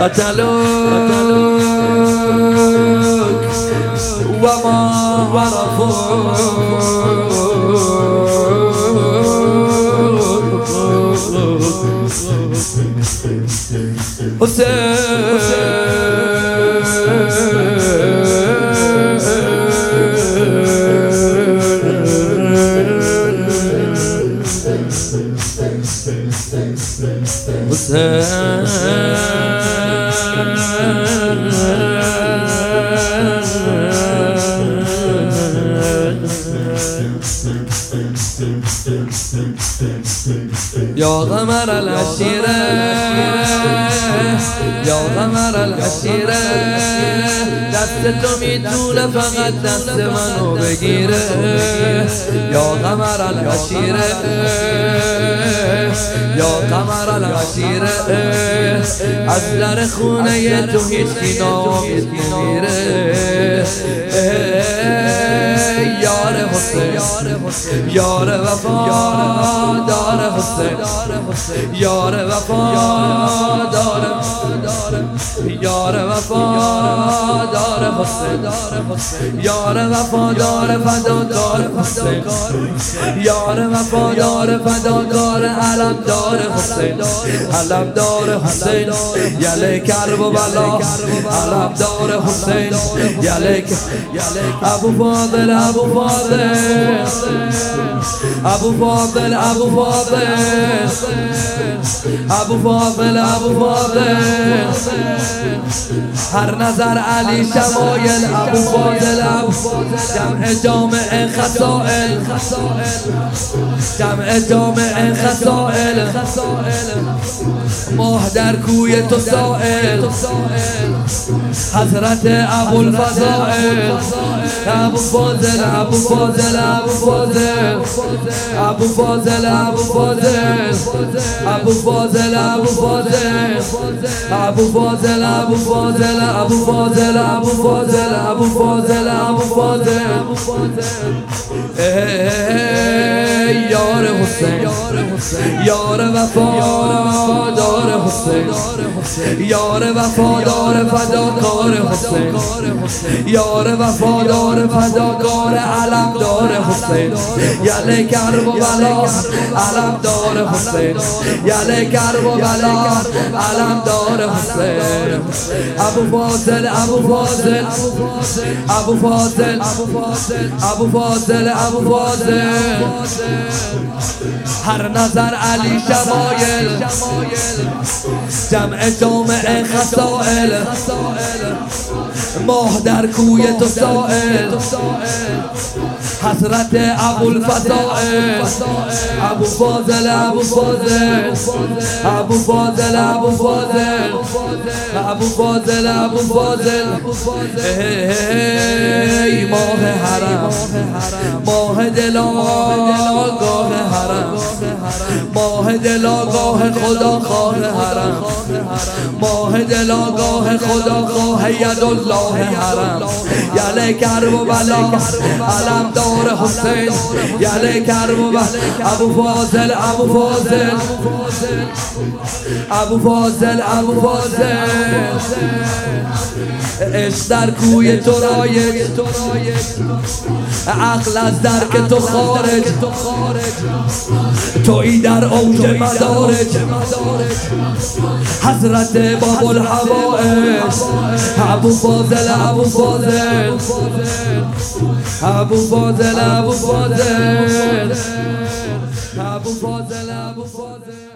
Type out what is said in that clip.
قتلوك وما عرفوك What's that? يا غمر العشيرة يا غمر العشیره دست تو می‌تونه فقط دست منو بگیره یا غمر العشیره یا قمر العشیره از در خونه تو هیچ کی نامید نمیره حسین. یار وفا دار حسین. یار وفا دار یار وفا دار حسین. یار وفا دار فدا دار حسین. یار وفا دار فدا دار علم دار حسین. علم دار حسین یله کرب و بلا. علم دار حسین. یله ابو فاضل ابو فاضل ابو فاضل ابو فاضل ابو فاضل ابو فاضل هر نظر علی شمایل ابو فاضل ابو جمع جامع خسائل جمع جامع خسائل ماه در کوی تو سائل حضرت ابو الفضائل ابو فاضل ابو فاضل ابو فاضل ابو فاضل ابو فاضل ابو فاضل ابو فاضل ابو فاضل ابو فاضل ابو فاضل ابو فاضل ابو فاضل ابو فاضل یار حسین یار وفا حسین. یار وفا دار فداکار حسین. یار وفا دار فداکار علم دار حسین. یله کرب و بلا. علم دار حسین. یله کرب و بلا علم دار حسین. ابو فاضل ابو فاضل. ابو فاضل. ابو فاضل. ابو فاضل. هر نظر علی شمایل. جمع جامع خسائل ماه در کوی تو سائل. حضرت ابو الفضائل ابو فاضل. ابو فاضل ابو فاضل. ابو فاضل ابو فاضل. ابو فاضل ای ماه حرم. ماه دلاگاه حرم. ماه دلاگاه خدا خواه حرم. ماه دلاگاه خدا خواه ید الله حرم. یله کرب و بلا علم دار حسین. یله کرب و ابو فاضل ابو فاضل. ابو فاضل ابو فاضل. عشق در کوی تو رایج. عقل از درک تو خارج. توی در اوج مدارج حضرت باب الحوائج ابو فاضل ابو فاضل. ابو فاضل ابو فاضل. ابو فاضل ابو فاضل.